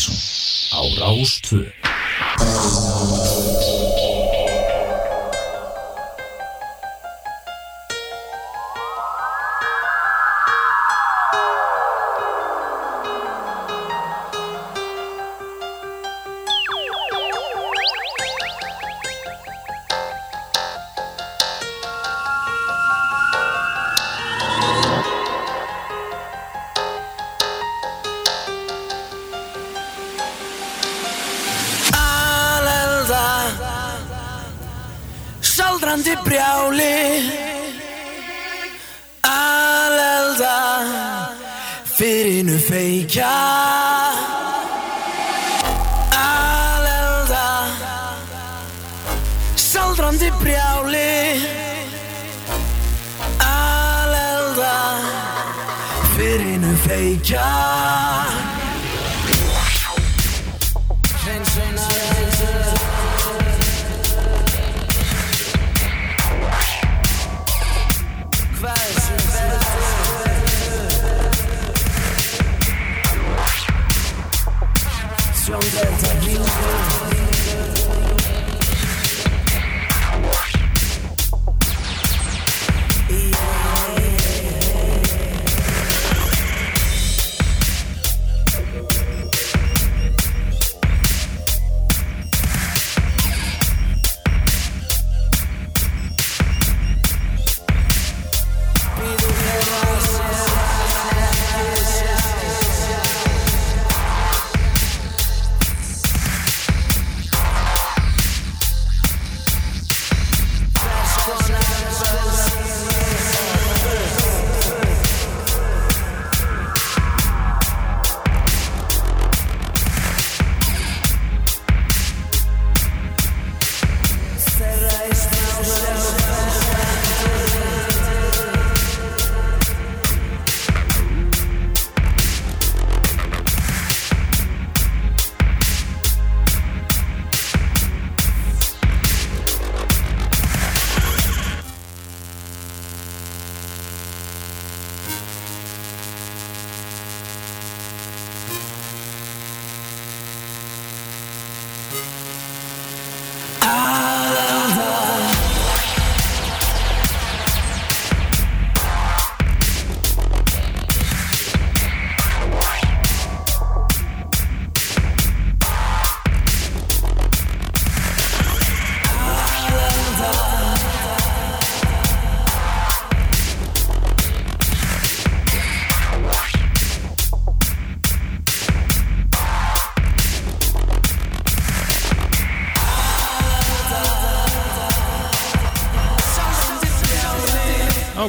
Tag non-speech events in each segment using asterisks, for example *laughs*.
Partíson á Rástvö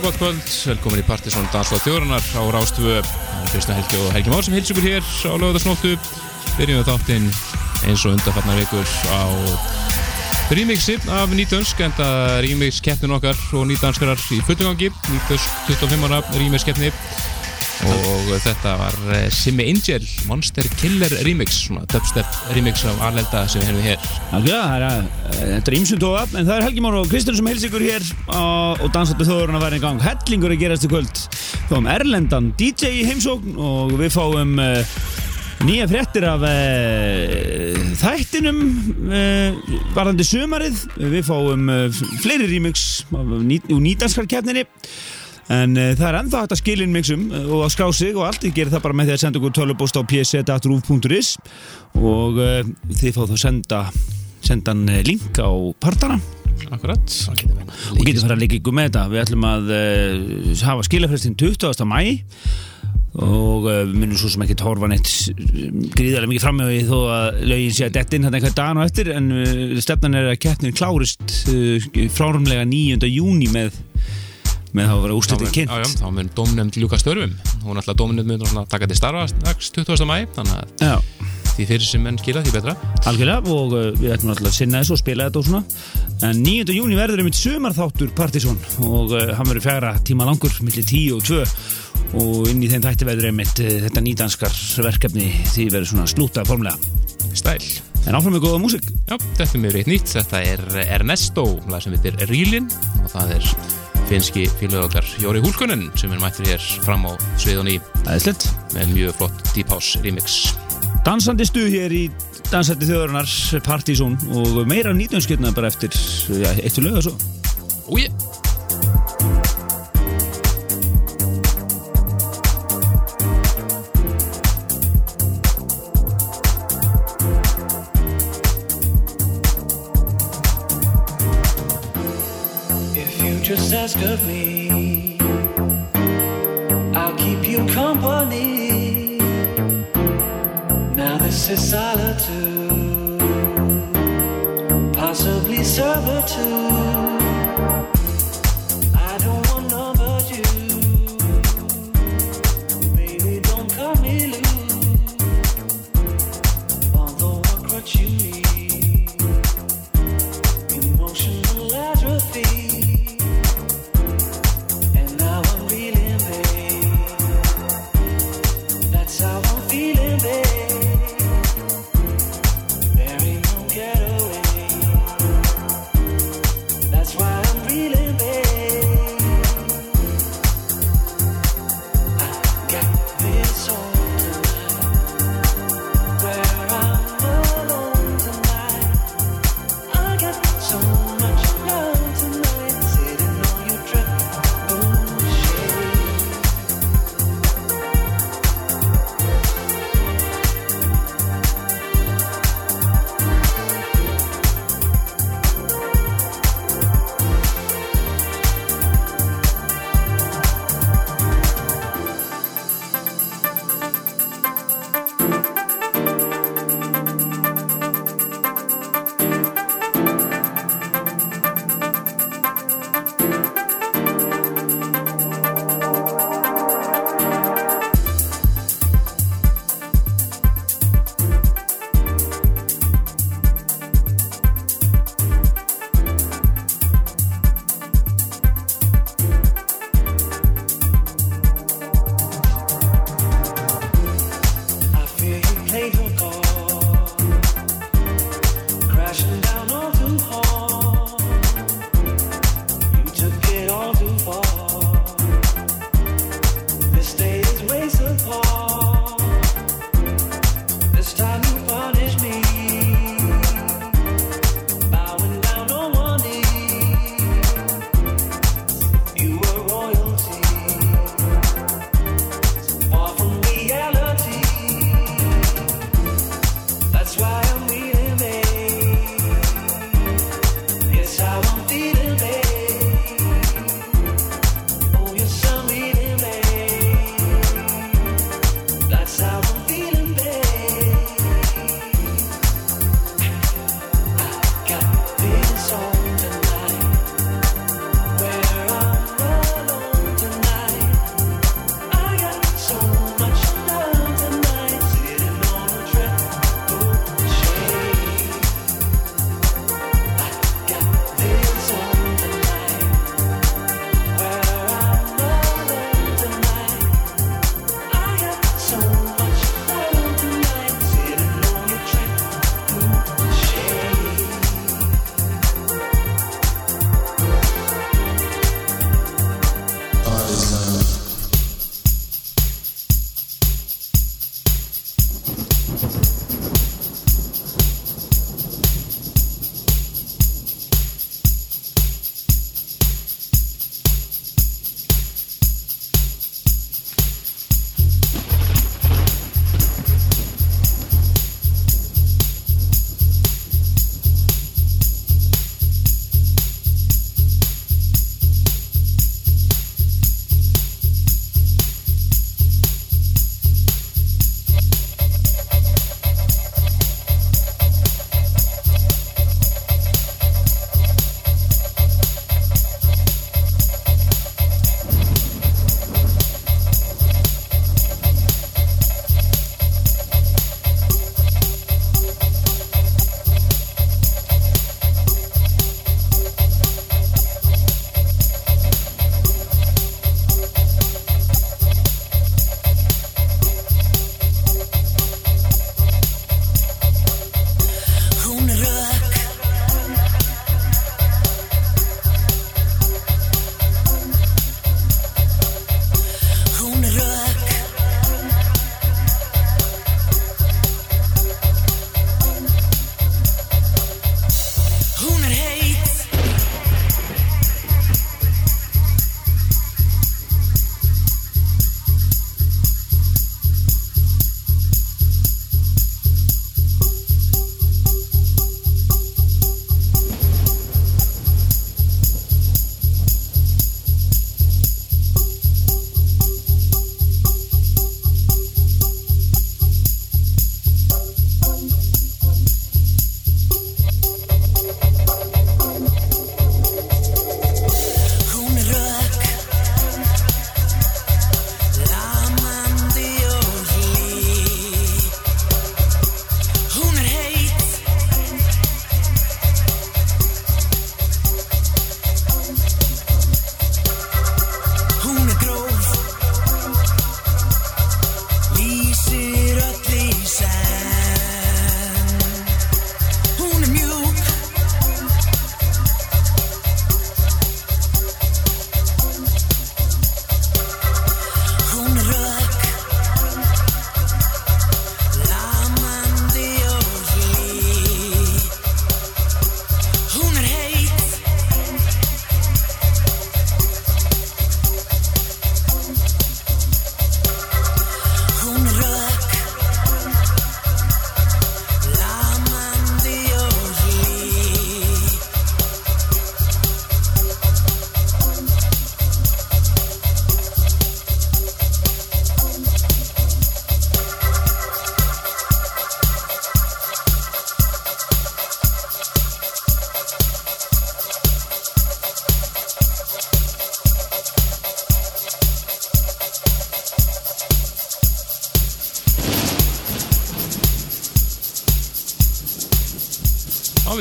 gott kvöld, velkomin í Partisón Dansláð þjóranar á Rástvö Kristján Helgi og Helgi Már sem hilsum ykkur hér á lögðarsnóttu Byrjum við þáttinn eins og undarfarnar vikur á remixi af Nýtönsk en það remix keppnin okkar og nýtanskarar í fullgangi Nýtönsk 25 ára remix keppni og þetta var eh, Simmi Angel Monster Killer remix svona dubstep remix af Arlelda sem við hefum hér. Algjörða, það er er ímsum tóa en það er Helgi Már og Kristján sem heils ykkur hér og dansáttu þóðurinn að vera í gang. Hellingur að gerast í kvöld. Við fáum Erlendan DJ í heimsókn og við fáum uh, nýja fréttir af þættinum varðandi sumarið. Við fáum fleiri remix úr nýdanskarkeppninni En uh, það er ennþá hægt að skilin mixum uh, og að skrá sig og allt, ég gerir það bara með því að senda okkur tölubóst á pseta.ruf.is og uh, þið fá þá senda sendan link á partana Akkurat og getur fara að leika ykkur með þetta við ætlum að uh, hafa skilafrestin 20. mæ og uh, við munum svo sem ekki horfa neitt gríðarlega mikið framöðu þó að lögin sé að dettin hann eitthvað dagan og eftir en uh, stefnan er að keppnin klárist uh, frárumlega 9. júni með með þá að vera mun- kynnt. Já, já, þá mun dómnefnd ljúka störfum. Ætla að dómnefnd mun náttúrulega taka til starfa strax 20. mæ þannig að Já, því fyrir sem menn skila því betra. Algjörlega og uh, við ætlum alltaf að sinna þessu og spila þetta og svona. En 9. júni verður einmitt sumarþáttur Partizón og uh, hann verður fjara tíma langur millir 10 og 2 og inn í þeim þætti verður einmitt uh, þetta nýdanskar verkefni því verður svona slúta formulega stæl. En áfram með góða músik Já, þetta er mjög reitt nýtt, þetta er Ernesto sem heitir Rílin og það er finski félag okkar Jóri Húlkunin sem er mættur hér fram á sviðun í Það slett með mjög flott Deep House remix. Dansandi stuð hér í dansandi þjóðarinnar Partizón og meira nýtjönskjötna bara eftir ja, eitt og löga svo Úi ask of me, I'll keep you company. Now this is solitude, possibly servitude.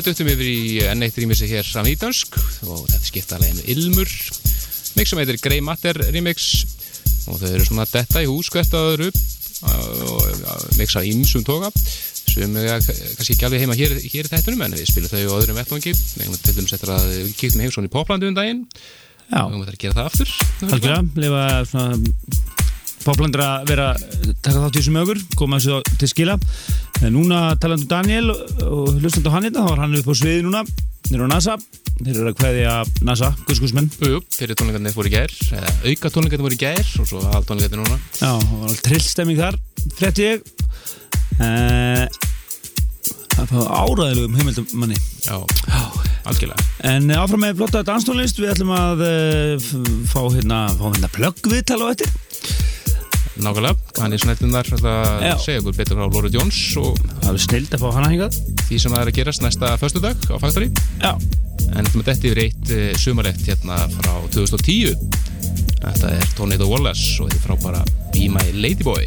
Við döttum yfir í enn eitt rýmisi hér saman í dönsk. Og þetta skipta alveg Ilmur. Mix sem heitir Grey Matter Remix. Og þau eru svona detta í hús hvert að öðru. Og mixa ímsum toga. Sem er kannski ekki alveg heima hér, hér í þættunum en við spilum þau á öðrum vettvangi. Til dæmis eftir að við kíktum heim svona í Poplandu um daginn. Já, og við þetta að gera það aftur. Algjörlega, lifa svona poplandur að vera taka þátt í þessu mögur, koma þessu til skila en núna talandu Daniel og hlustandu hann hérna, þá var hann upp á sviði núna. Þeir eru á NASA, þeir eru að kveðja NASA, guðskusmenn fyrir tónleikarnir fóru í gær eða auka tónleikarnir fóru í gær og svo hal tónleikarnir núna. Já, það var alveg trillstemming þar frétti ég. Það fá áraðilegum heimildum manni Já, algjörlega. En áfram með flotta danstónlist við ætlum að uh, fá hérna, fá hérna plöggviðtal á eftir Nákvæmlega, hann er að Já. segja okkur betur frá Lóru Jones og Það er snild að fá hana hingað. því sem það er að gerast næsta föstudag á Factory Já, en þetta yfir eitt uh, sumarlegt hérna frá 2010 Þetta er Tornado Wallace og þetta er frá bara Be My Ladyboy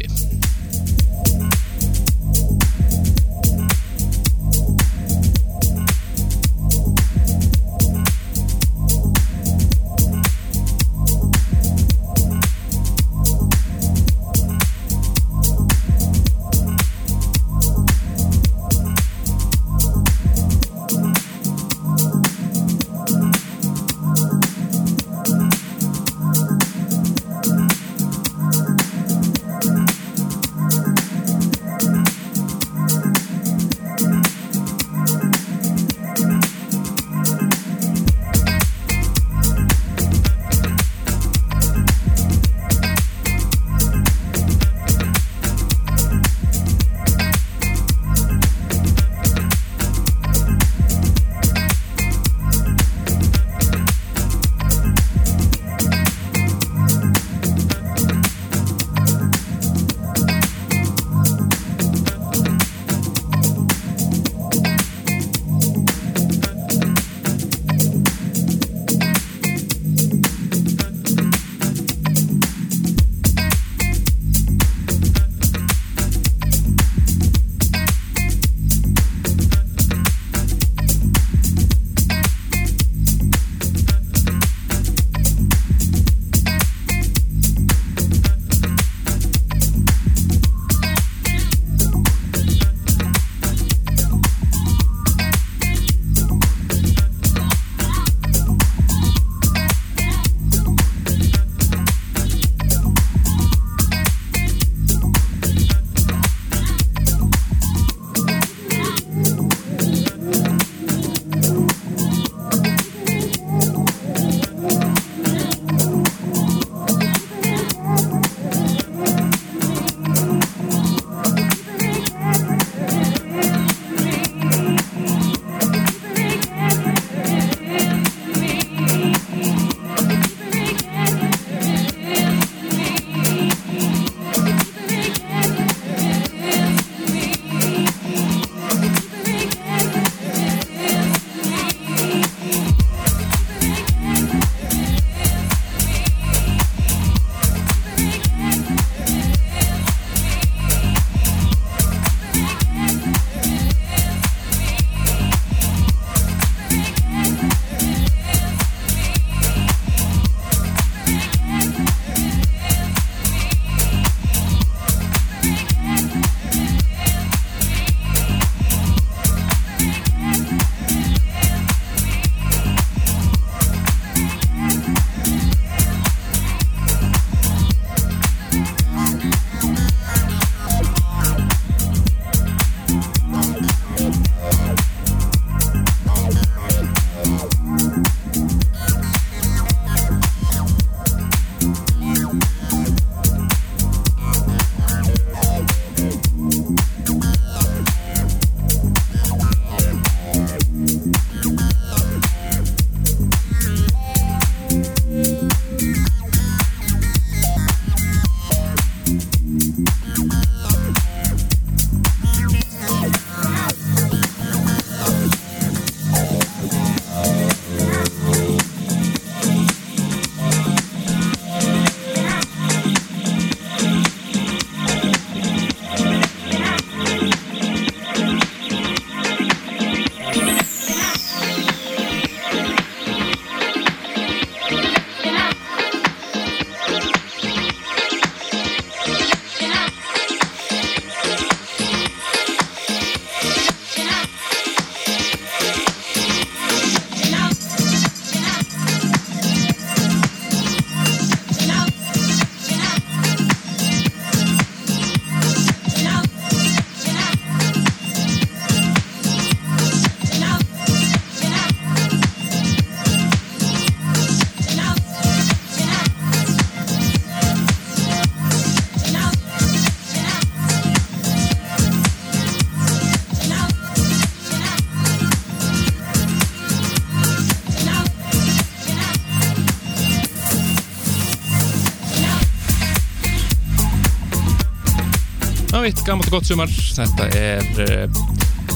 eitt gammalt og gott sumar. Þetta er uh,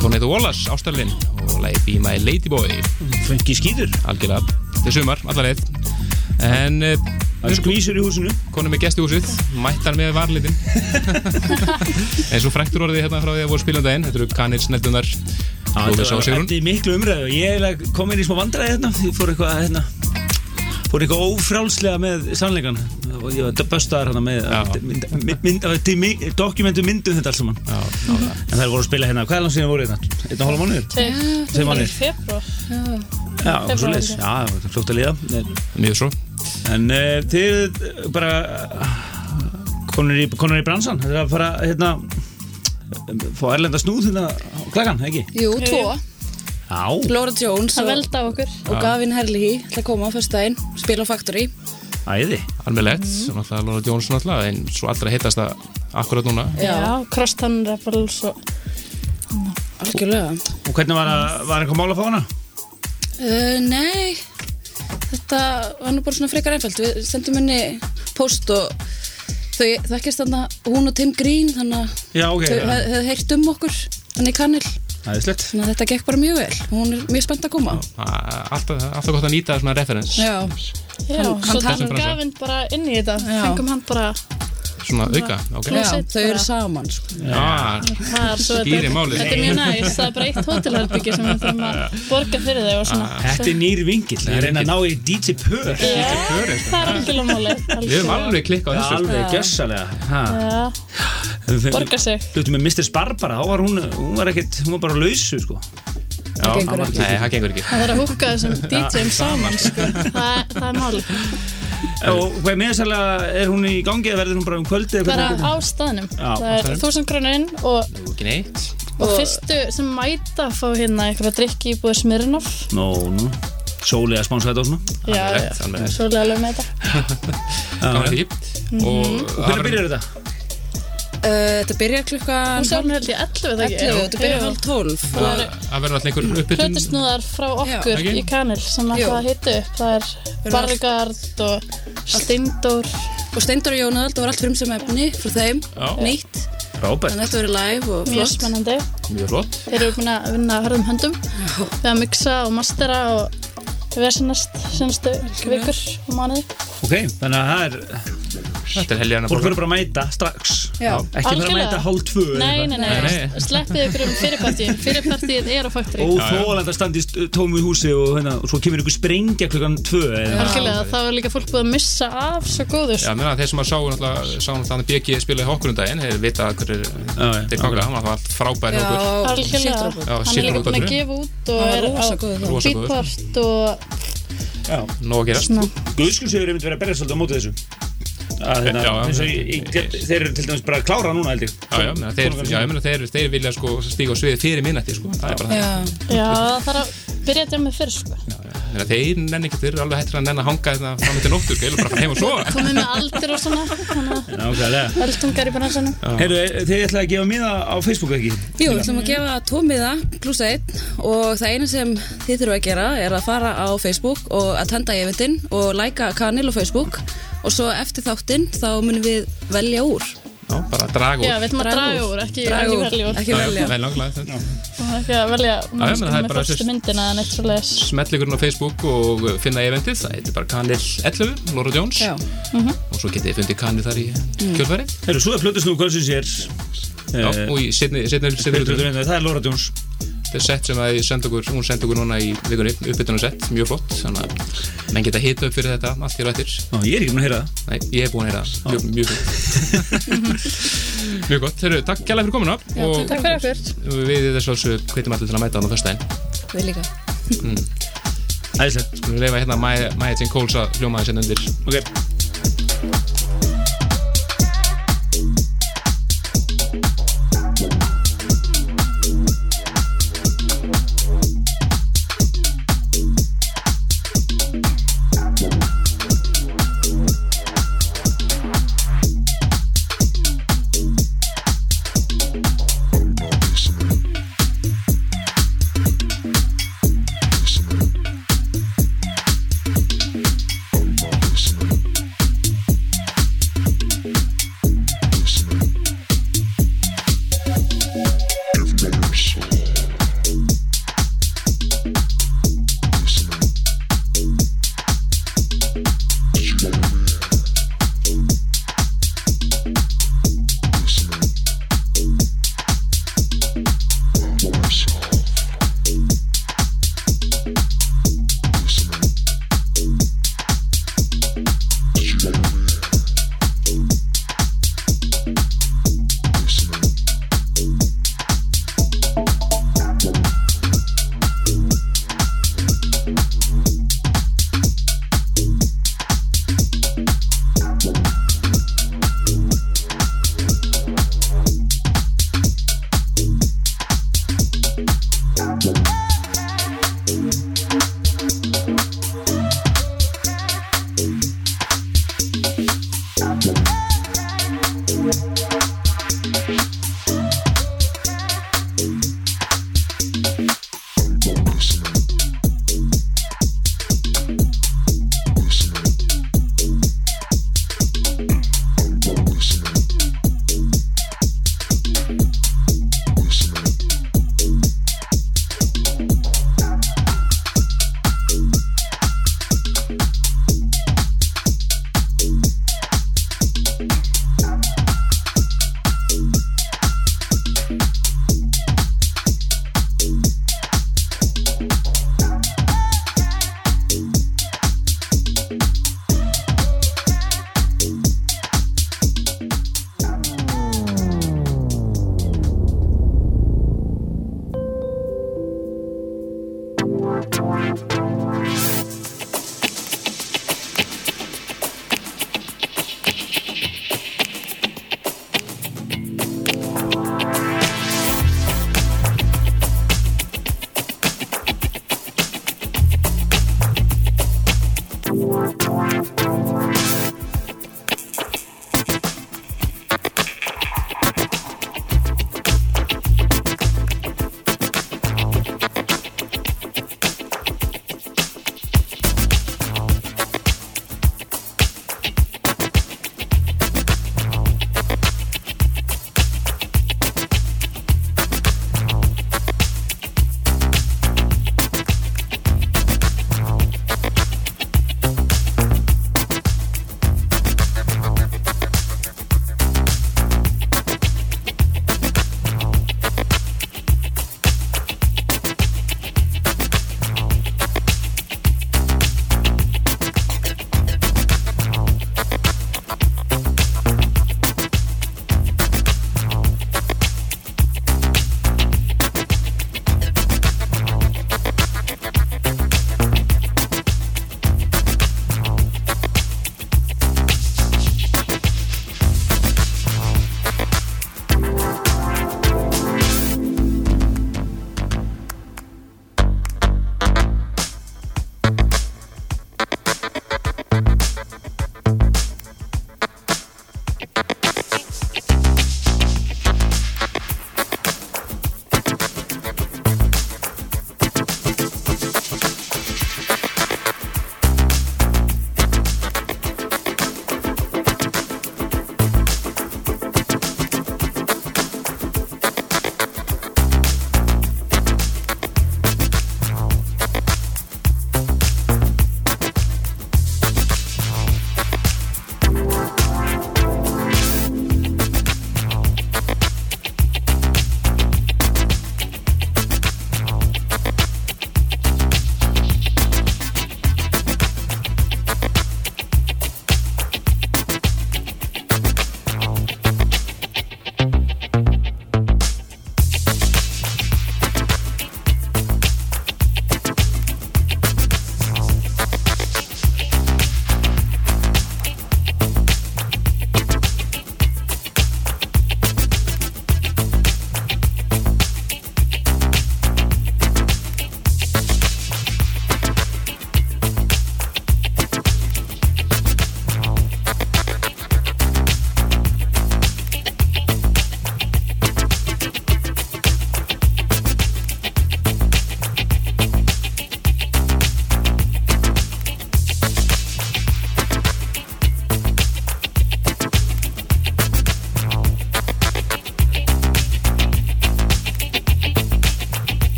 Tónið Wallace, Ástælvin og lagi Be My Ladyboy Fengi skýður algjörlega, þetta er sumar, allarleið en uh, Það er skvísur í húsinu. Konum með gesti húsið. Mættar með varlitin *laughs* eins og fræktur orðið hérna frá því að voru spilundaginn þetta eru kanir sneldunar og Þetta er miklu umræðu Ég eiginlega kom inn í smá vandræði hérna. Ég fór eitthvað hérna fór eitthvað ófrálslega með sannleikan og ég var böstaðar hérna með dokumentu myndum þetta alls saman. En það er voru að spila hérna, hvað er langt síðan voru hérna? Einn og hálfa mánuður? Tveir. Mánuðir? Februar Já, svo leys, já, það er fljótt að líða. En- mjög svo. En uh, þið eh, bara konur í, konur í bransan þetta er að fara hérna fá erlenda snúð hérna á klagan, ekki? Jú, tvo. Já, Laura Jones Það og, veldi af okkur og Gavin Herlihy ætla að koma á fyrstæðin, spila á Factory. æði Mhm. mm. náttúrulega Lóra Jónsson náttúrulega en svo allra hittast það akkurat núna Já, Crosstown Rebels og Algjörlega. Og hvernig var, að, var eitthvað mál að fá hana? Uh, nei, þetta var nú bara svona frekar einfalt. Við sendum henni post og þau þekkist þarna hún og Tim Green, þannig að Já, ok, þau já. hef- hefðu heyrt um okkur, þannig kannil. Æðislegt. Þannig að þetta gekk bara mjög vel. Hún er mjög spennt að koma. A- alltaf, alltaf gott að nýta svona referens Já, Já, Hann- svo hann tók talar- Gavin bara inn í þetta. Já. Fengum hann bara svona auka okay. já þau eru saman, sko. Já, svo Skýrir þetta- málið. Þetta er mjög næst, það er bara eitt hótelherbyggi sem við þurfum að borga fyrir þau og svona. Þetta er nýr vingill, það er reyna að ná í DJ Pör Já, sko. það er algjörlega máli við höfum alveg klikkað á þessu sko. Alveg gjössalega Já, borga sig. Hlutum með Mr. Barbara, þá var hún, hún var ekkert, hún var bara lausu sko. Já, gengur ekki. Nei, það gengur ekki. Það er að húka þessum *laughs* DJ-um saman sko. það, það er máli Og hvað meðsælega er hún í gangi eða verður hún bara um kvöldi Bara á staðnum. Já, Það er þúsund krónur inn og, Ekki neitt. og fyrstu sem mæta fá hérna einhverja drikki í búið Smirnoff. Nó, nú, sóli að spánsa þetta og svona. Já, já, alveg. svolítið alveg með þetta. Gaman að því. *laughs* Mhm. Og Hvernig byrjar þetta? Uh, þetta byrjar klukkan Hún sjálfur held ég 11 það ekki? 11, þetta byrjar hálf 12 Það verður alltaf einhver uppbytun hlutusnúðar frá okkur í kanil sem að hitta upp. Það er Eru Barrigard og Steindór. Og Steindor og Jónald, það var allt frum sem efni frá þeim, Já. nýtt. Rábært þannig að þetta verður live og Mjög flott. spennandi. Mjög flott. Þeir eru búin að vinna hörðum höndum. Við að mixa og mastera og vesenast senstu vikur og mánuði. Ok, þannig að það er, er fólk verður bara að mæta strax. Já. Ekki bara að mæta hálf tvö eða Nei, nei, Nei, nei, nei. sleppið ykkur um fyrirpartíð *laughs* Fyrirpartíð er á Factory Óþólandi að standa í st- tómu húsi og, hérna, og svo kemur ykkur sprengja klukkan tvö eða Algjörlega, það var líka fólk búið að missa af svo góður. Já, meðan þeir sem að sá hann BG spila í hokkur um daginn þeir vita hver er ganga hann var alltaf frábær hjá okkur. Já, Algjörlega, hann er líka búin að gefa út og Það er rosa á þá. Beatport og já. Nóg að gerast svona Guðskulsögur er myndi verið að berja svolítið á móti þessu að, hérna, þeir eru til dæmis bara að klára núna held ég Já, já, meina, þeir, já, ég meina þeir, þeir vilja sko stíga á svið fyrir minnætti sko, það er bara það. Já, það þarf að byrja að dæmið fyrir Meina, þeir nenni ekki, þeir eru alveg hættir að nenni að hanga þetta fram til nóttur, vil bara fara heim og sofa. *laughs* Komið með aldur og svona Þannig að Nákvæmlega eldungar í bransanum. Heyrðu, þið ætlaði að gefa miða á Facebook ekki? Jú, við ætlum að gefa tvo miða pluss einn og það eina sem þið þurfum að gera er að fara á Facebook og að tenda í eventin og læka kanil á Facebook. Og svo eftir þáttinn þá munum við velja úr Já, bara draga Já, við ætlum að draga úr, ekki, ekki velja úr. Ekki velja. Vel langlega, þetta. Ekki að velja menn það er með bara fyrstu myndina en eitt svo leiðis Smell ykkur inn á Facebook og finna eventið, það heitir bara Kanil 11, Laura Jones Já, og svo getið þið fundið Kanil þar í kjölfæri Heyrðu, svo er plötusnú kvöldsins hér. Já, Eh, og í setni, setni, setni, Plötusnú, setni, Það er Laura Jones er sett sem að ég sendi okkur, hún sendi okkur núna í vikunni, uppbyttunum sett, mjög flott, þannig að menn geta hita upp fyrir þetta allt hér og eftir. Ná, ég er ekki búin að heyra það. Nei, ég hef búin að heyra það, mjög, mjög flott. mjög gott, Heru, takk gæla fyrir komuna. Og Takk fyrir okkur. við þessu alls hvetjum allir til að mæta á það fyrstæðin. við líka. Æðislegt. Við leifa hérna Maja Jane Coles að hljóma þessi undir. Ok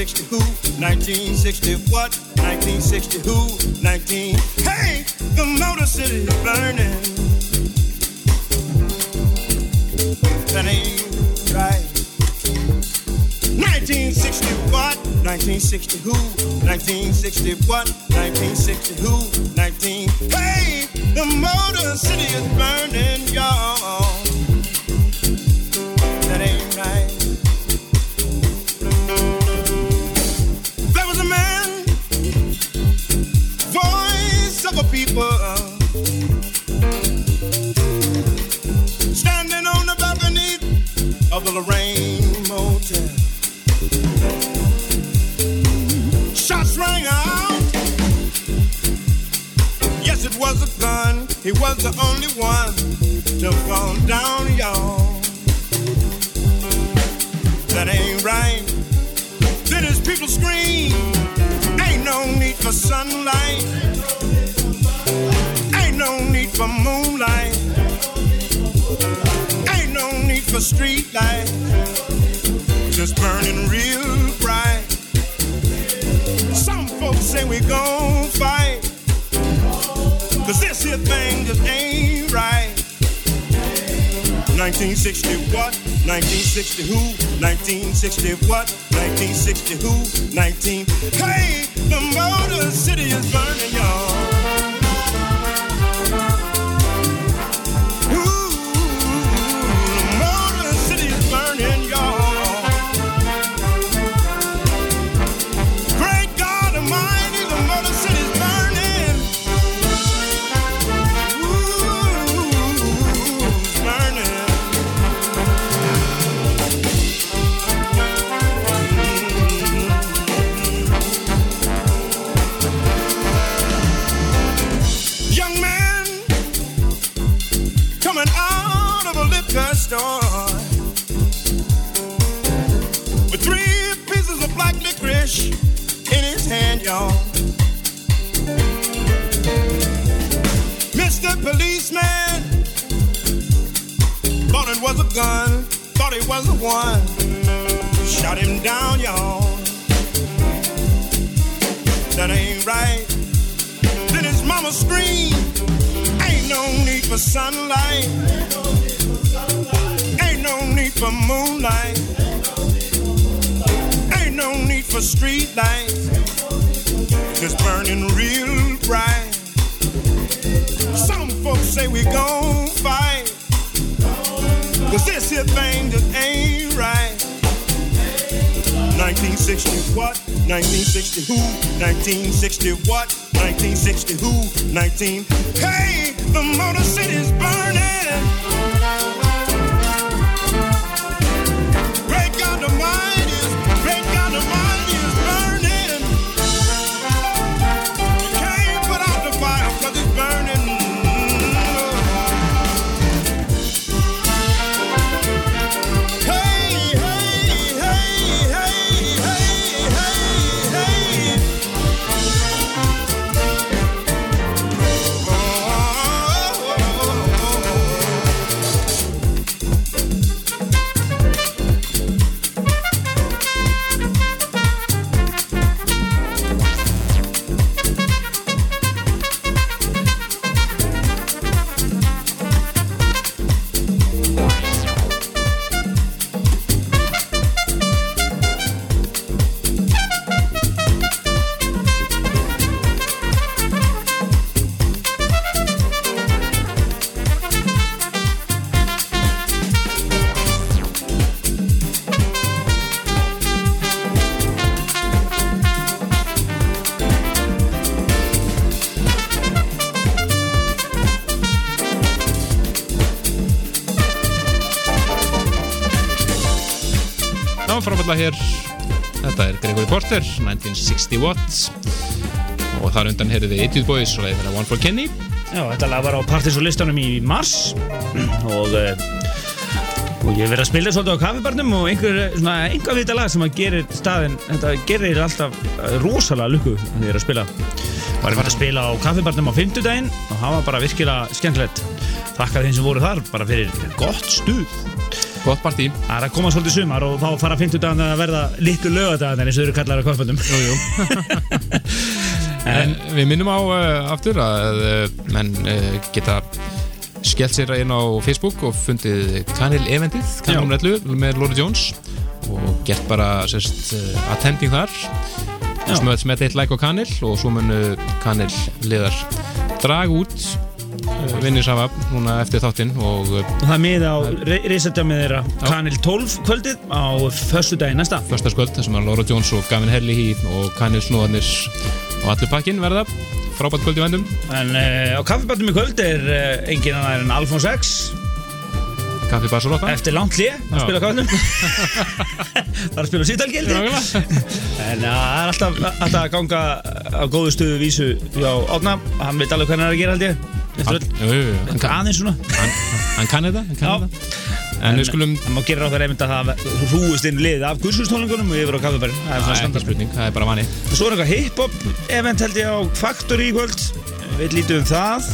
1960 who? 1960 what? 1960 who? 19. Hey, the Motor City is burning. That ain't right. 1960 what? 1960 who? 1960 what? 1960 who? 19. Hey, the Motor City is burning, y'all. the only one to fall down, y'all. That ain't right. Then as people scream, ain't no need for sunlight. Ain't no need for moonlight. Ain't no need for streetlight. Just burning real. 1960 what? 1960 who? 1960 what? 1960 who? 19. Hey, the Motor City is burning, y'all. 15 frábæðlega hér Þetta er Gregory Porter 1960 Watts og þar undan heyrðu við Etude Boys og leiðir One for Kenny Já, þetta lag var á partys og listanum í mars og, eh, og ég hef verið að spila svolítið á kaffibarnum og einhver svona einhver vita lag sem að gerir staðin, þetta gerir alltaf rosalega lukku þegar ég er að spila. Var ég að spila á kaffibarnum á fimmtudaginn og það var bara virkilega skemmtilegt. Þakka þeim sem voru þar bara fyrir gott stuð. Gott partí Það er að koma svolítið sumar og þá fara fimmtudagann að verða litlu lögadagann eins og þau eru kallar á kaffibarnum. Jú, jú. *laughs* En við minnum á uh, aftur að uh, menn uh, geta skellt sér inn á Facebook og fundið Kanil Eventið, Kanil. 11 með Lóri Jones og gert bara sérst attending þar Já. smöð með eitt like á Kanil og svo munu Kanil liðar draga út uh, vinninsafa núna eftir þáttinn og uh, það er miða á reysatjamið þeirra Kanil 12 kvöldið á förstu daginn næsta. förstaskvöld sem að Laura Jones og Gavin Herlihy og Kanil Snóðanir og allir pakkin verða. Frábært kvöld í vendum En uh, á kaffibarnum í kvöld er uh, engin annar en Alfons X. Kaffi Barcelona. Eftir langt hlið *laughs* að spila kaffibarnum Það er að spila Nákvæmlega. En uh, það er alltaf, alltaf að ganga á góðu stöðu vísu hjá Átna Hann veit alveg hvað hann er að gera held ég Jú. En hvað aðeins svona. Hann, hann kann þetta, hann kann. En við skulum, Það má gera það einmitt að það hrúist inn liðið af gurskustólingunum og yfir á kaffibarinn Það er ekki spurning, það er bara vani. Svo er eitthvað hip-hop event held ég á Factory í kvöld. Við lítum um það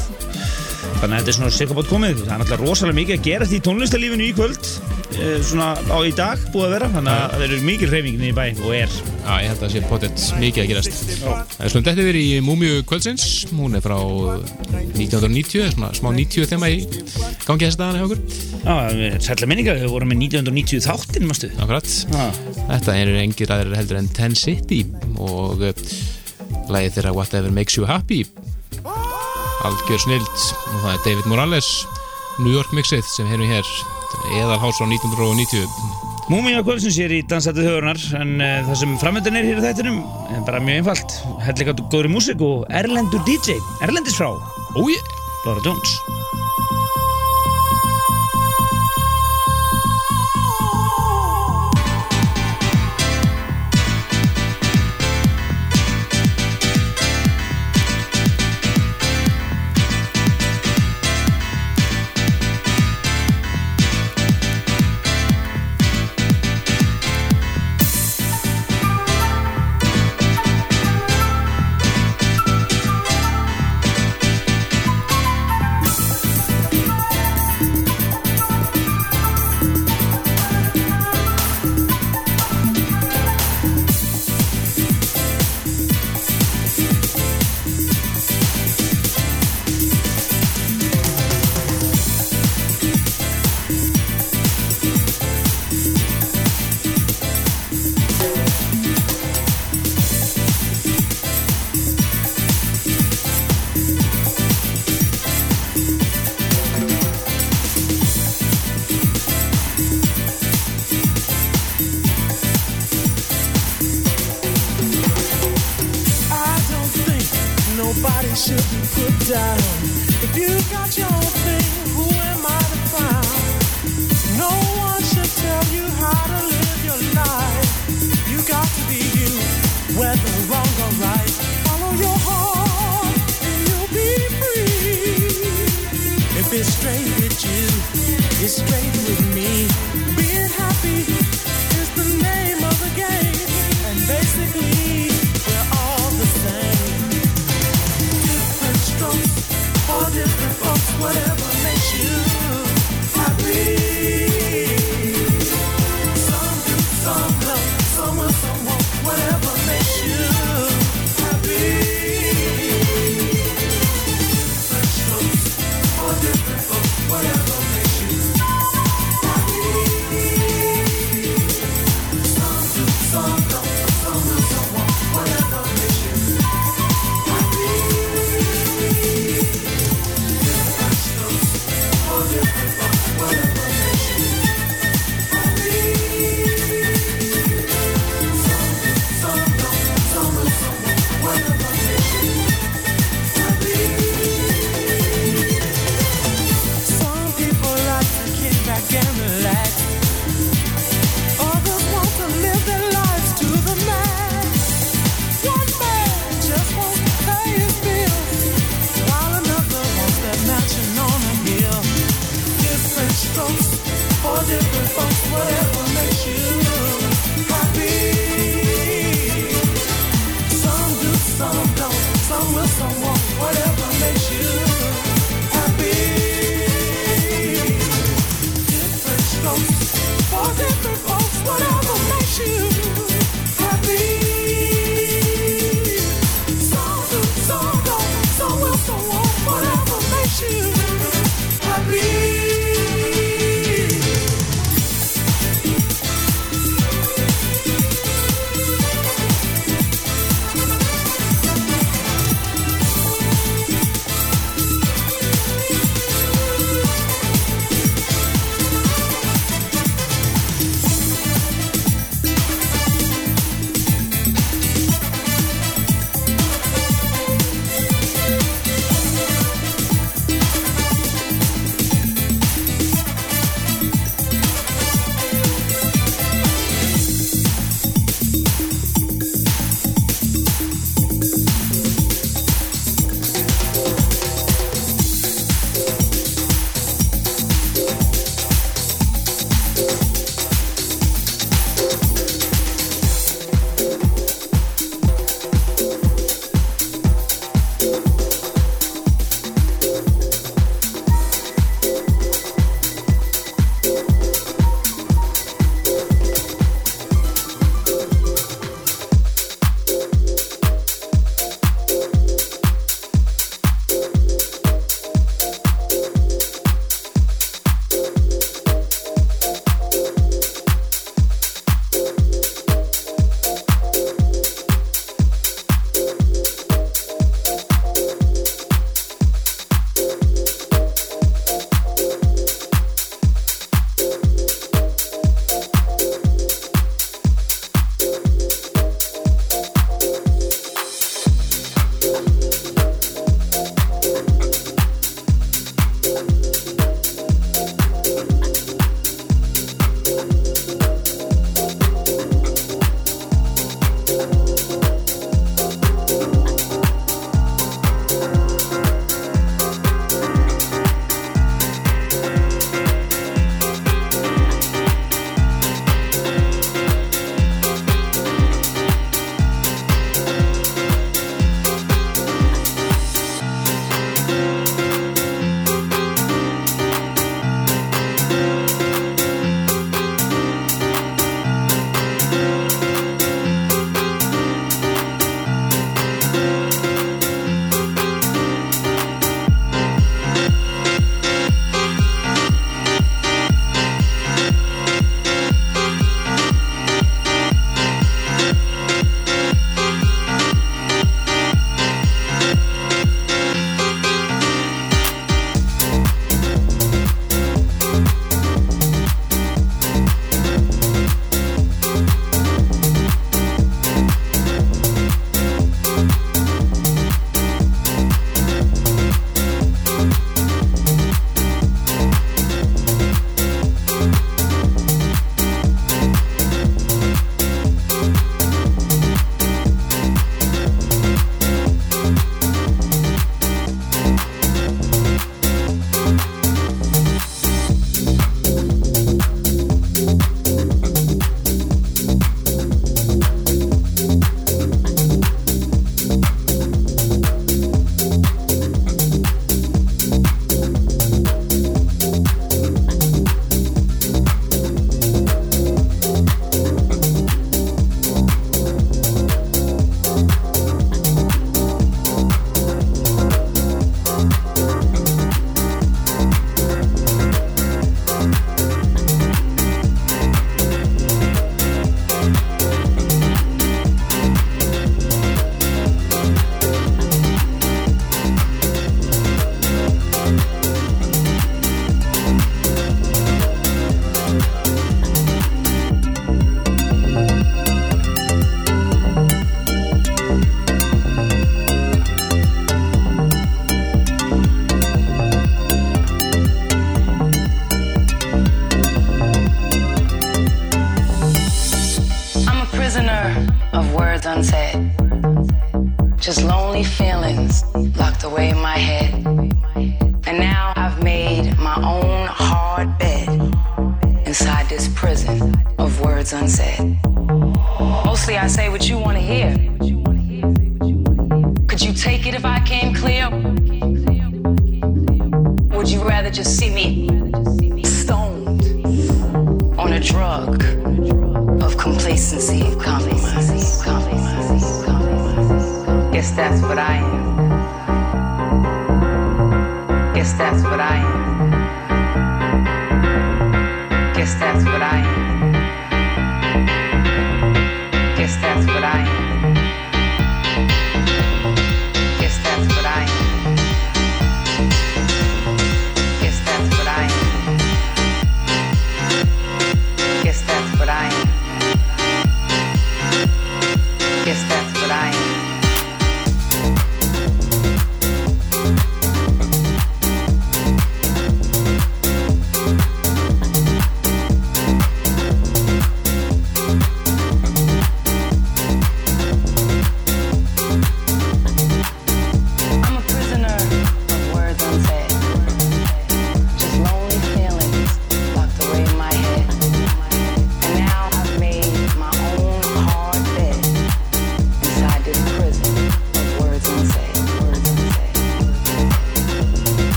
Þannig að þetta er svona sikkabótt komið. Það er náttúrulega rosalega mikið að gera því tónlistarlífinu í kvöld. Eh, Svona á í dag búið að vera Þannig að það eru mikið hreyfingin í bæ og er. Já, ég held að það sé potið mikið að gerast. Það er slum þetta yfir í Múmiu kvöldsins. Hún er frá 1990 svona smá 90 þema í gangi þessi dagana hjá okkur. Já, sætla minninga, við vorum með 1990 þáttinn, Þetta eru engir aðrir heldur en Ten City og uh, lagið þeirra Whatever Makes You Happy algjör snild og það er David Morales New York mixið sem hefum hér. Eðal hás frá 1990 Múmíja kvöldsins er í Dansættu þjóðurnar En uh, það sem framöndan er hér í þættinum er bara mjög einfalt. Hellega góðri músík og erlendur DJ Erlendis frá, Ói, Laura Jones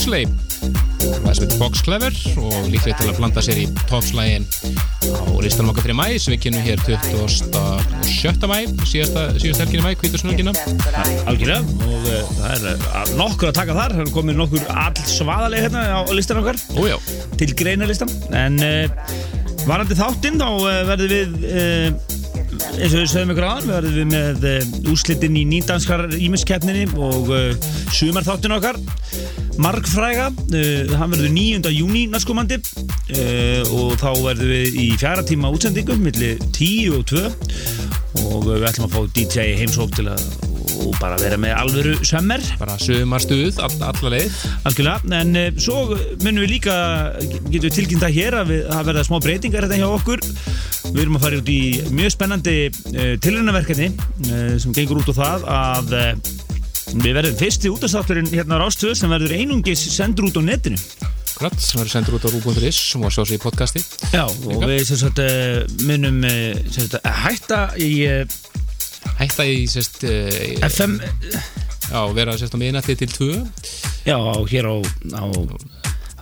Huxley það sem heitir Box Clever og líklega til að blanda sér í topslægin á listanum okkar fyrir mæ sem við kynum hér 27. mæ síðasta, síðasta helginni mæ, kvítursnölgina Algjörlega. Og uh, það er uh, nokkur að taka þar. Það er komið nokkur all svaðaleg hérna á listan okkar. Ójá, til greinalistan en uh, varandi þáttinn þá verðum við eins og við sögum ykkur aðan við verðum með uh, úrslitin í nýndanskar ímiskeppninni og uh, sumarþáttin okkar margfræga uh, hann verður 9. júni næstkomandi uh, og þá verðum við í fjara tíma útsendingu millir 10 og 2 og við ætlum að fá DJ heimsók til að og bara vera með alvöru sömmer bara sömarstuð, all, alla leið. Algjörlega, en uh, svo munum við líka, getum við tilkynnt það hér að við, það verða smá breytingar þetta hjá okkur. Við erum að fara út í mjög spennandi uh, tilraunaverkefni uh, sem gengur út á það að við verðum fyrsti útastátturinn hérna á Rástöð sem verður einungis sendur út á netinu. Sem verður sendur út á rú.is sem var sjálfsög í podcasti. Já, og við sem sagt munum sagt, hætta í Hætta í sérst uh, FM Já, vera sérst á miðnætti til 2 já, hér á, á,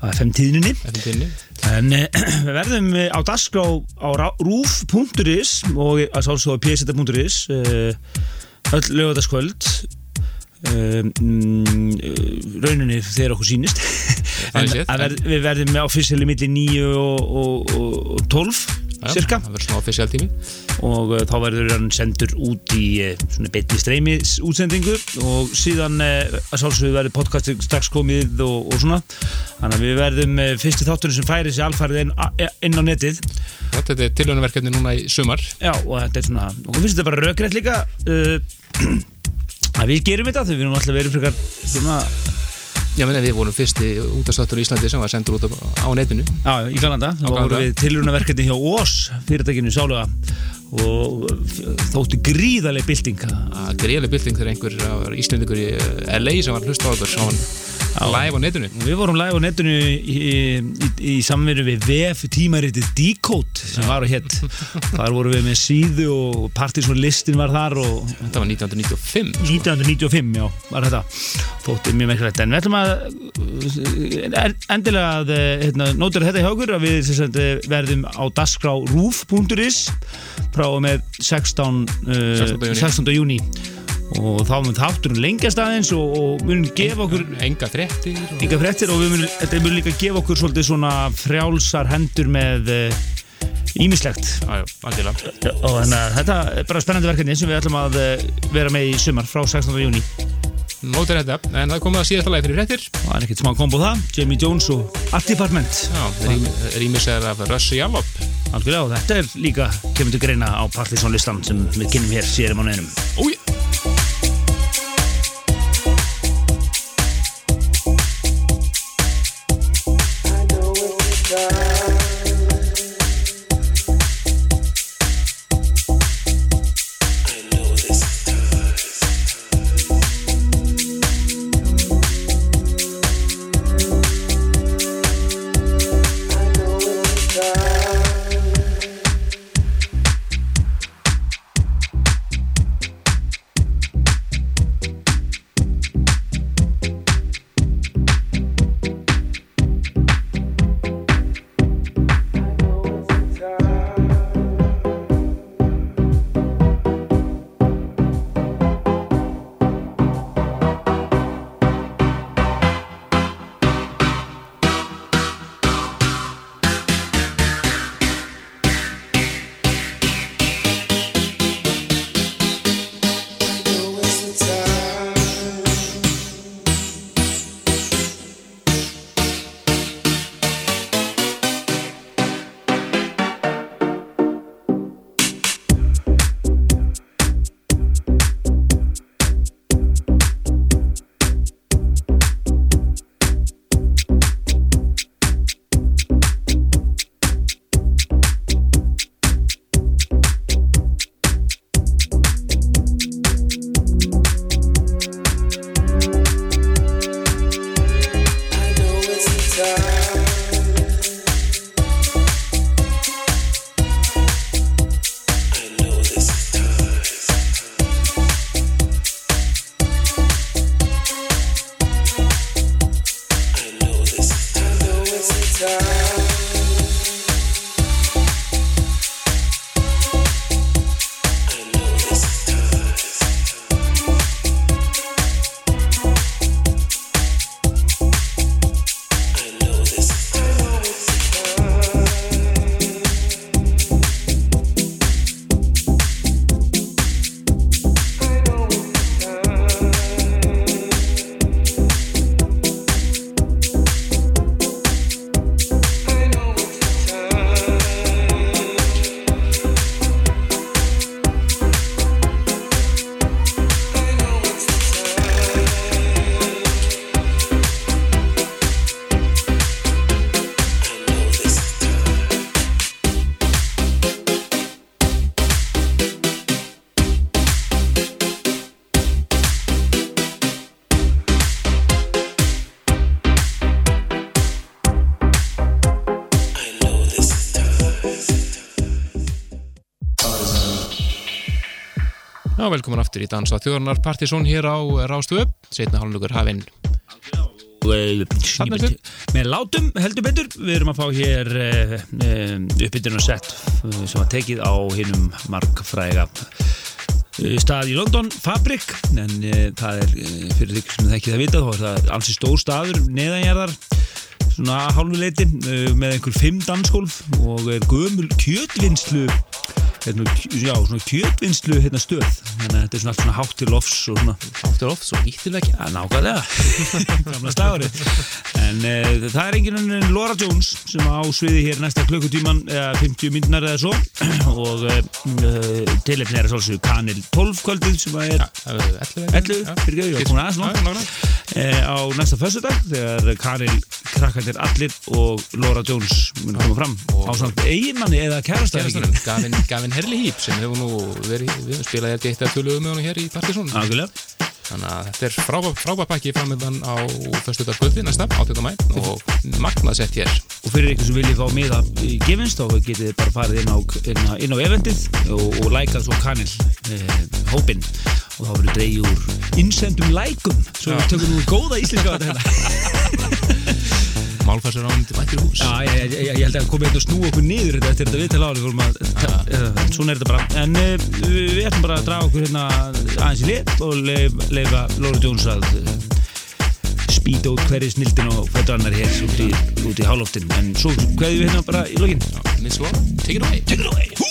á FM tíðninni. Þetta tinni En við *clears throat* verðum eh, á dagskrá á rúf.is og að sálsóða pseta.is öll lögadaskvöld uh, mm, rauninni þegar okkur sýnist. *laughs* En við verðum með officiali milli 9 og, og, og, og 12 cirka Það verður svona official tími. Og uh, þá verður hann sendur út í uh, svona betni streymi útsendingu og síðan uh, að sálsögðu verður podcastur strax komið og, og svona. Þannig að við verðum fyrsti þátturinn sem færi sér alfærið inn, inn á netið. Grætt, Þetta er tilhörnaverkefni núna í sumar. Já og þetta er svona og finnst þetta bara rökrætt líka uh, *clears throat* að við gerum þetta þegar við erum alltaf verið frekar svona Já, meni, við vorum fyrsti útastáttur í Íslandi sem var sendur út á, netinu. Já, í Kanada, þá vorum við tilruna hjá OS fyrirtækinu sálega og þóttu gríðarlega bylting. Að greiðlega bylting þegar einhver íslendingur í LA sem var að hlusta á okkur sá hann live á netinu. Við vorum live á netinu í, í, í samvinnu við VF tímaritið Decode sem var og hétt Þar vorum við með síðu og Partisan listin var þar og Þetta var 1995 1995, já, var þetta. Þótti mjög merkilegt. En við ætlum að uh, endilega að uh, hérna, nótur þetta hjá okkur að við sagt, verðum á dasgrá roof.is frá og með 16. Uh, 16. júní. 16. júni og þá mun þátturinn lengjast aðeins og, og mun gefa okkur Enga fréttir og... Og við þetta mun líka gefa okkur svona frjálsar hendur með ímislegt já, algjörlega og þannig að þetta er bara spennandi verkefni sem við ætlum að eh, vera með í sumar frá 16. júni Nótur þetta, en það komið að síðasta lagi fyrir fréttir. Og það er ekkert smá kombo það. Jamie Jones og Art Department. Já, rýmis er af Rush Jallop algjörlega og þetta er líka kemur til greina á Partisan listan sem við kynum hér síðan á mánuðinum Já, velkomin aftur í Dansa Þjóðarnar Partisón hér á Rástu setna hálflugur hafinn. Með látum heldur betur. Við erum að fá hér uh, uppbytun og sett uh, sem var tekið á hinnum markfræga stað í London, Fabrik. En það er fyrir því sem það ekki það vita þá er það ansi stór staður neðanjarðar svona hálfu leiti uh, með einhver fimm dansgólf og er gömul kjötvinnslu hérna, já, svona kjötvinnslu hérna stöð þannig að þetta er svona allt svona hátt til lofs og svona Áttur oft, svo hýttir ekki Já, nákvæmlega, *laughs* gamla slagari En uh, það er enginn en Laura Jones sem á sviði hér næsta klukkutíman eða 50 minnar eða svo. *clears throat* Og uh, uh, tilefni er að svolsögðu Kanil 12 kvöldið sem að er 11, fyrir ekki, komin aðeins á næsta föstudag þegar Kanil krakkandir allir og Laura Jones mun koma fram á samt eiginmanni eða kærastæðingin Gavin, Gavin Herli Hýp sem hefur nú verið, við spilaði þetta eitt af töluðum með honum hér í Nákvæmlega Þannig að þetta er frábær, frábær pakki framöndan á föstudagskvöldi næsta, 18. mæ og magnað sett hér. Og fyrir ykkur sem viljið fá miða í gefinst þá getið þið bara farið inn á, inn á, inn á eventið og, og lækað svo kanil eh, hópinn. Og þá verður dreigið úr innsendum lækum. Svo við tökum nú góða íslenska á þetta *laughs* hérna. Málfarsur ánum til mættir hús. Já, ég, ég, ég, ég held að komið þetta að snúa okkur niður þetta eftir þetta viðtala ári fórum að, svona er þetta bara en uh, við, ætlum bara að draga okkur hérna aðeins í lið og leif, leifa Lóri Jóns að uh, spýta út hverju snildin og fættu annar hér út í, í hálóftin en svo hverju við hérna bara í lokin Miss Laura, take it away. Take it away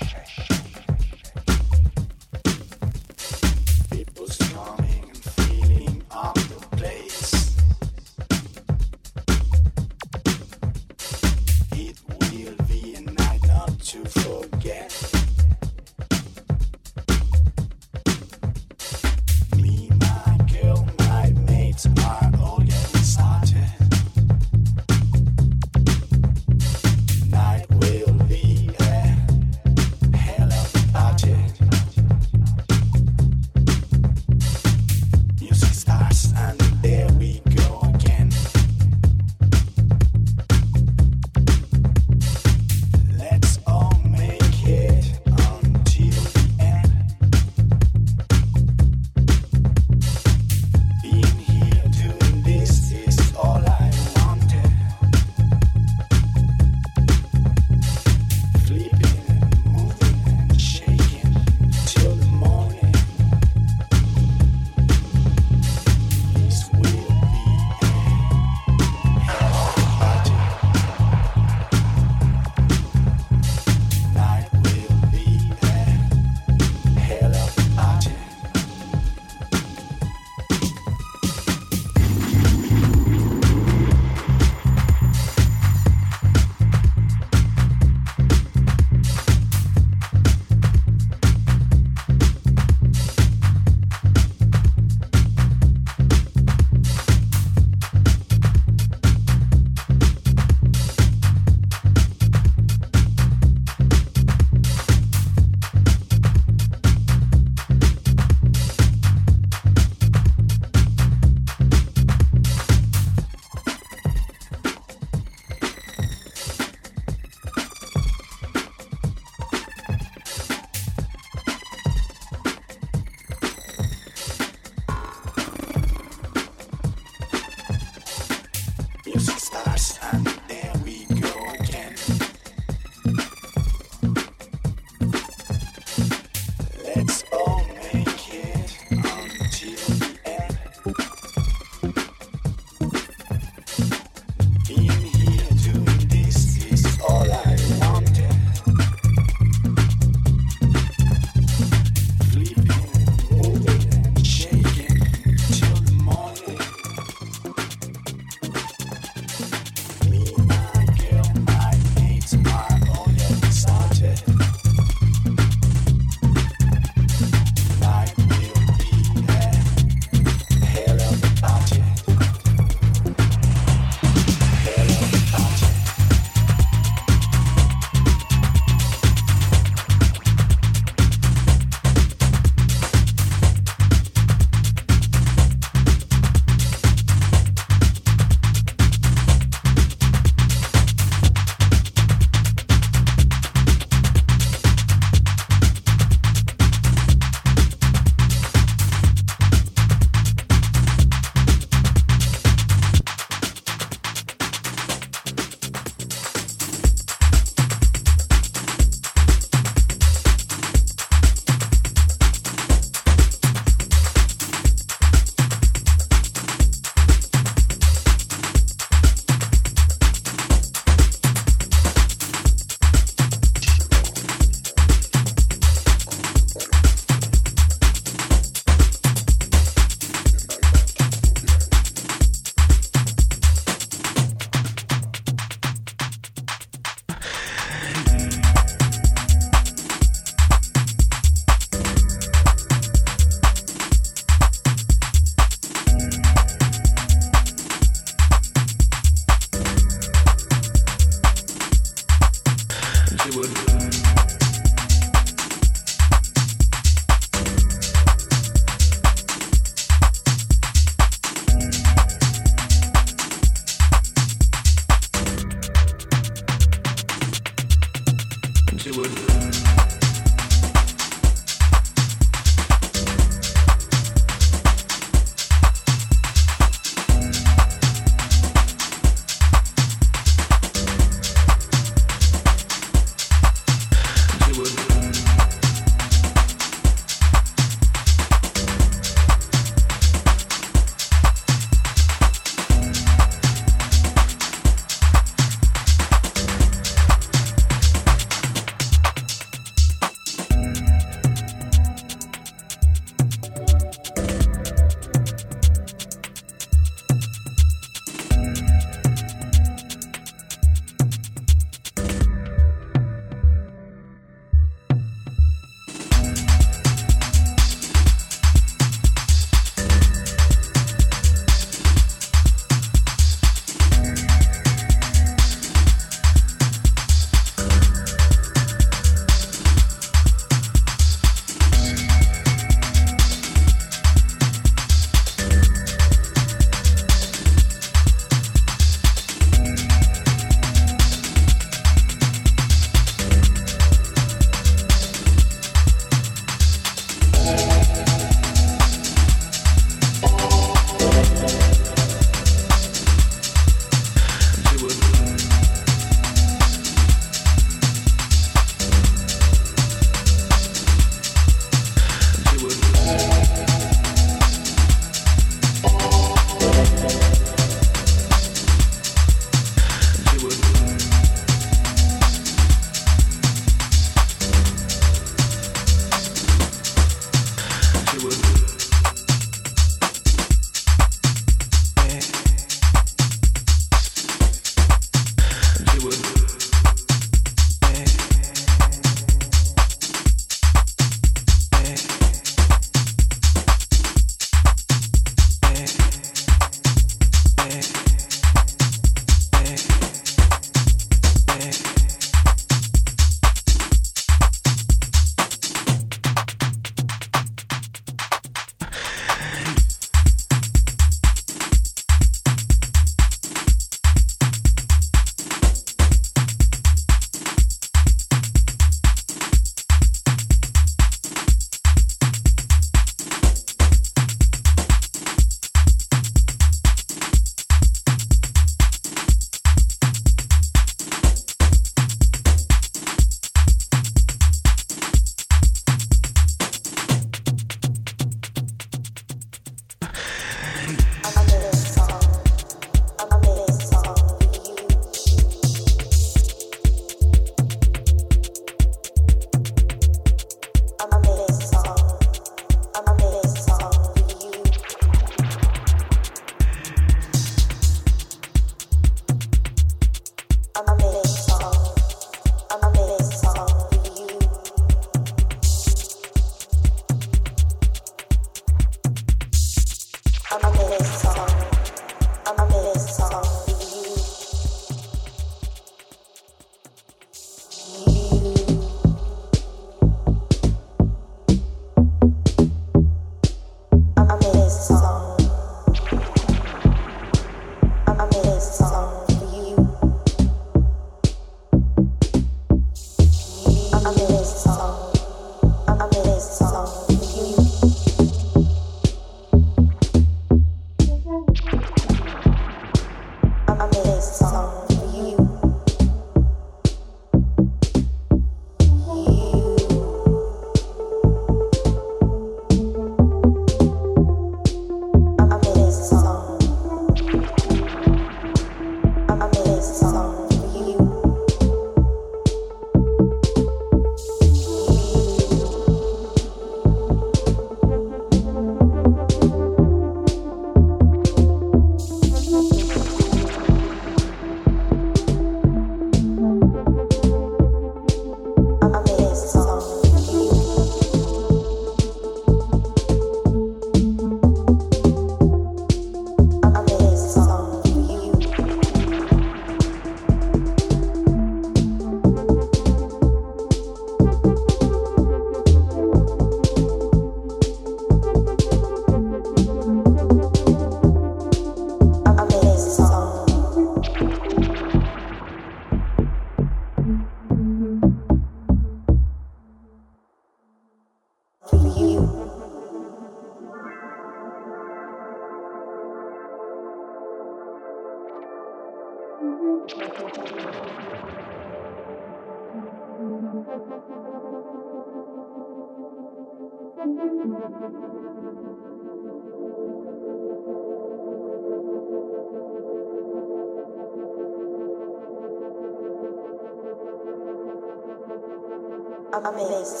base.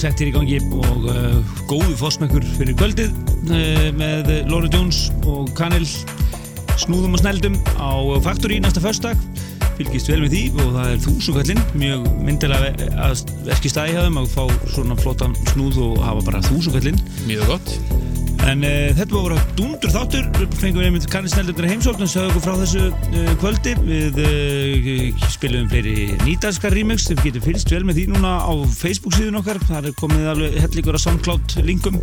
Eðalsettir í gangi og uh, góðu fósmekkur fyrir kvöldið uh, með Lóri Jones og Kanil snúðum og sneldum á Factory næsta förstak fylgist vel með því og það er þúsugallinn mjög myndilega að verki stæði hjá þeim að fá svona flottan snúð og hafa bara þúsugallinn Mjög gott En uh, þetta var bara dundur þáttur, fengum við einmitt kannisnældunar heimsókn og sögum okkur frá þessu uh, kvöldi. Við uh, spilum fleiri nýdarskar remix, þið getur fylgst vel með því núna á Facebook síðun okkar. Það er komið alveg hellingur að SoundCloud linkum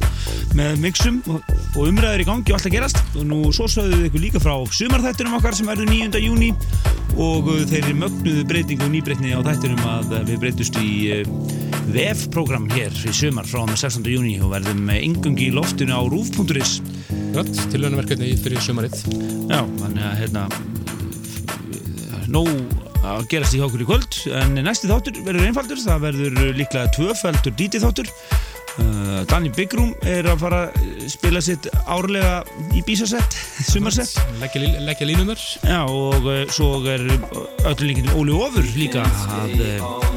með mixum og, umræður í gangi og allt að gerast. Og nú svo sögum við ykkur líka frá sumarþættunum okkar sem verður 9. júni og þeirri mögnuðu breyting og nýbreytni á þættunum að við breytust í VF-program hér í sumar frá með 16. júni og verðum engungi í loftinu á rúf.is Grætt, tilhörnaverkefni fyrir sumarið. Já, þannig að hérna nóg að gerast í hjá okkur í kvöld en næsti þáttur verður einfaldur það verður líklega tvöfældur díti þáttur. Uh, Danny Bigroom er að fara að spila sitt árlega í bísasett, *laughs* sumarsett. Leggja, lí- leggja línunar Já, og uh, svo er öllu líkindum Óli Ofur líka að uh,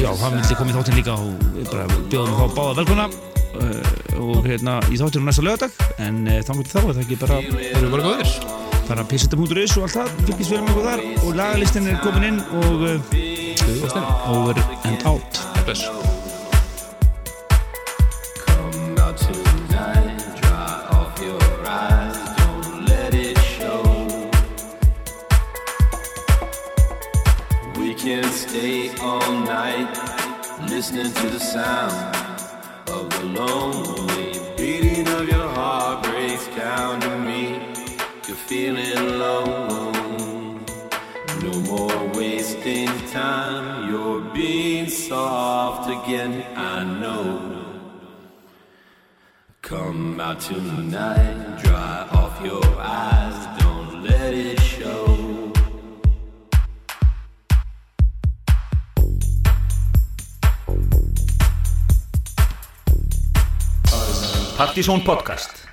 Já, hann vildi koma í þáttinn líka og bara bjóðum þá báða velkona uh, og hérna í þáttunum næsta lögadag en þá myndi þá er það ekki bara Erum við bara góðir? bara pisseta.is og allt það fylgist við með okkur þar og lagalistin er komin inn og uh, over and out. Bless all night, listening to the sound of the lonely beating of your heart breaks down to me. You're feeling alone. No more wasting time. You're being soft again. I know. Come out tonight, dry off your eyes, don't let it show. Partizón podcast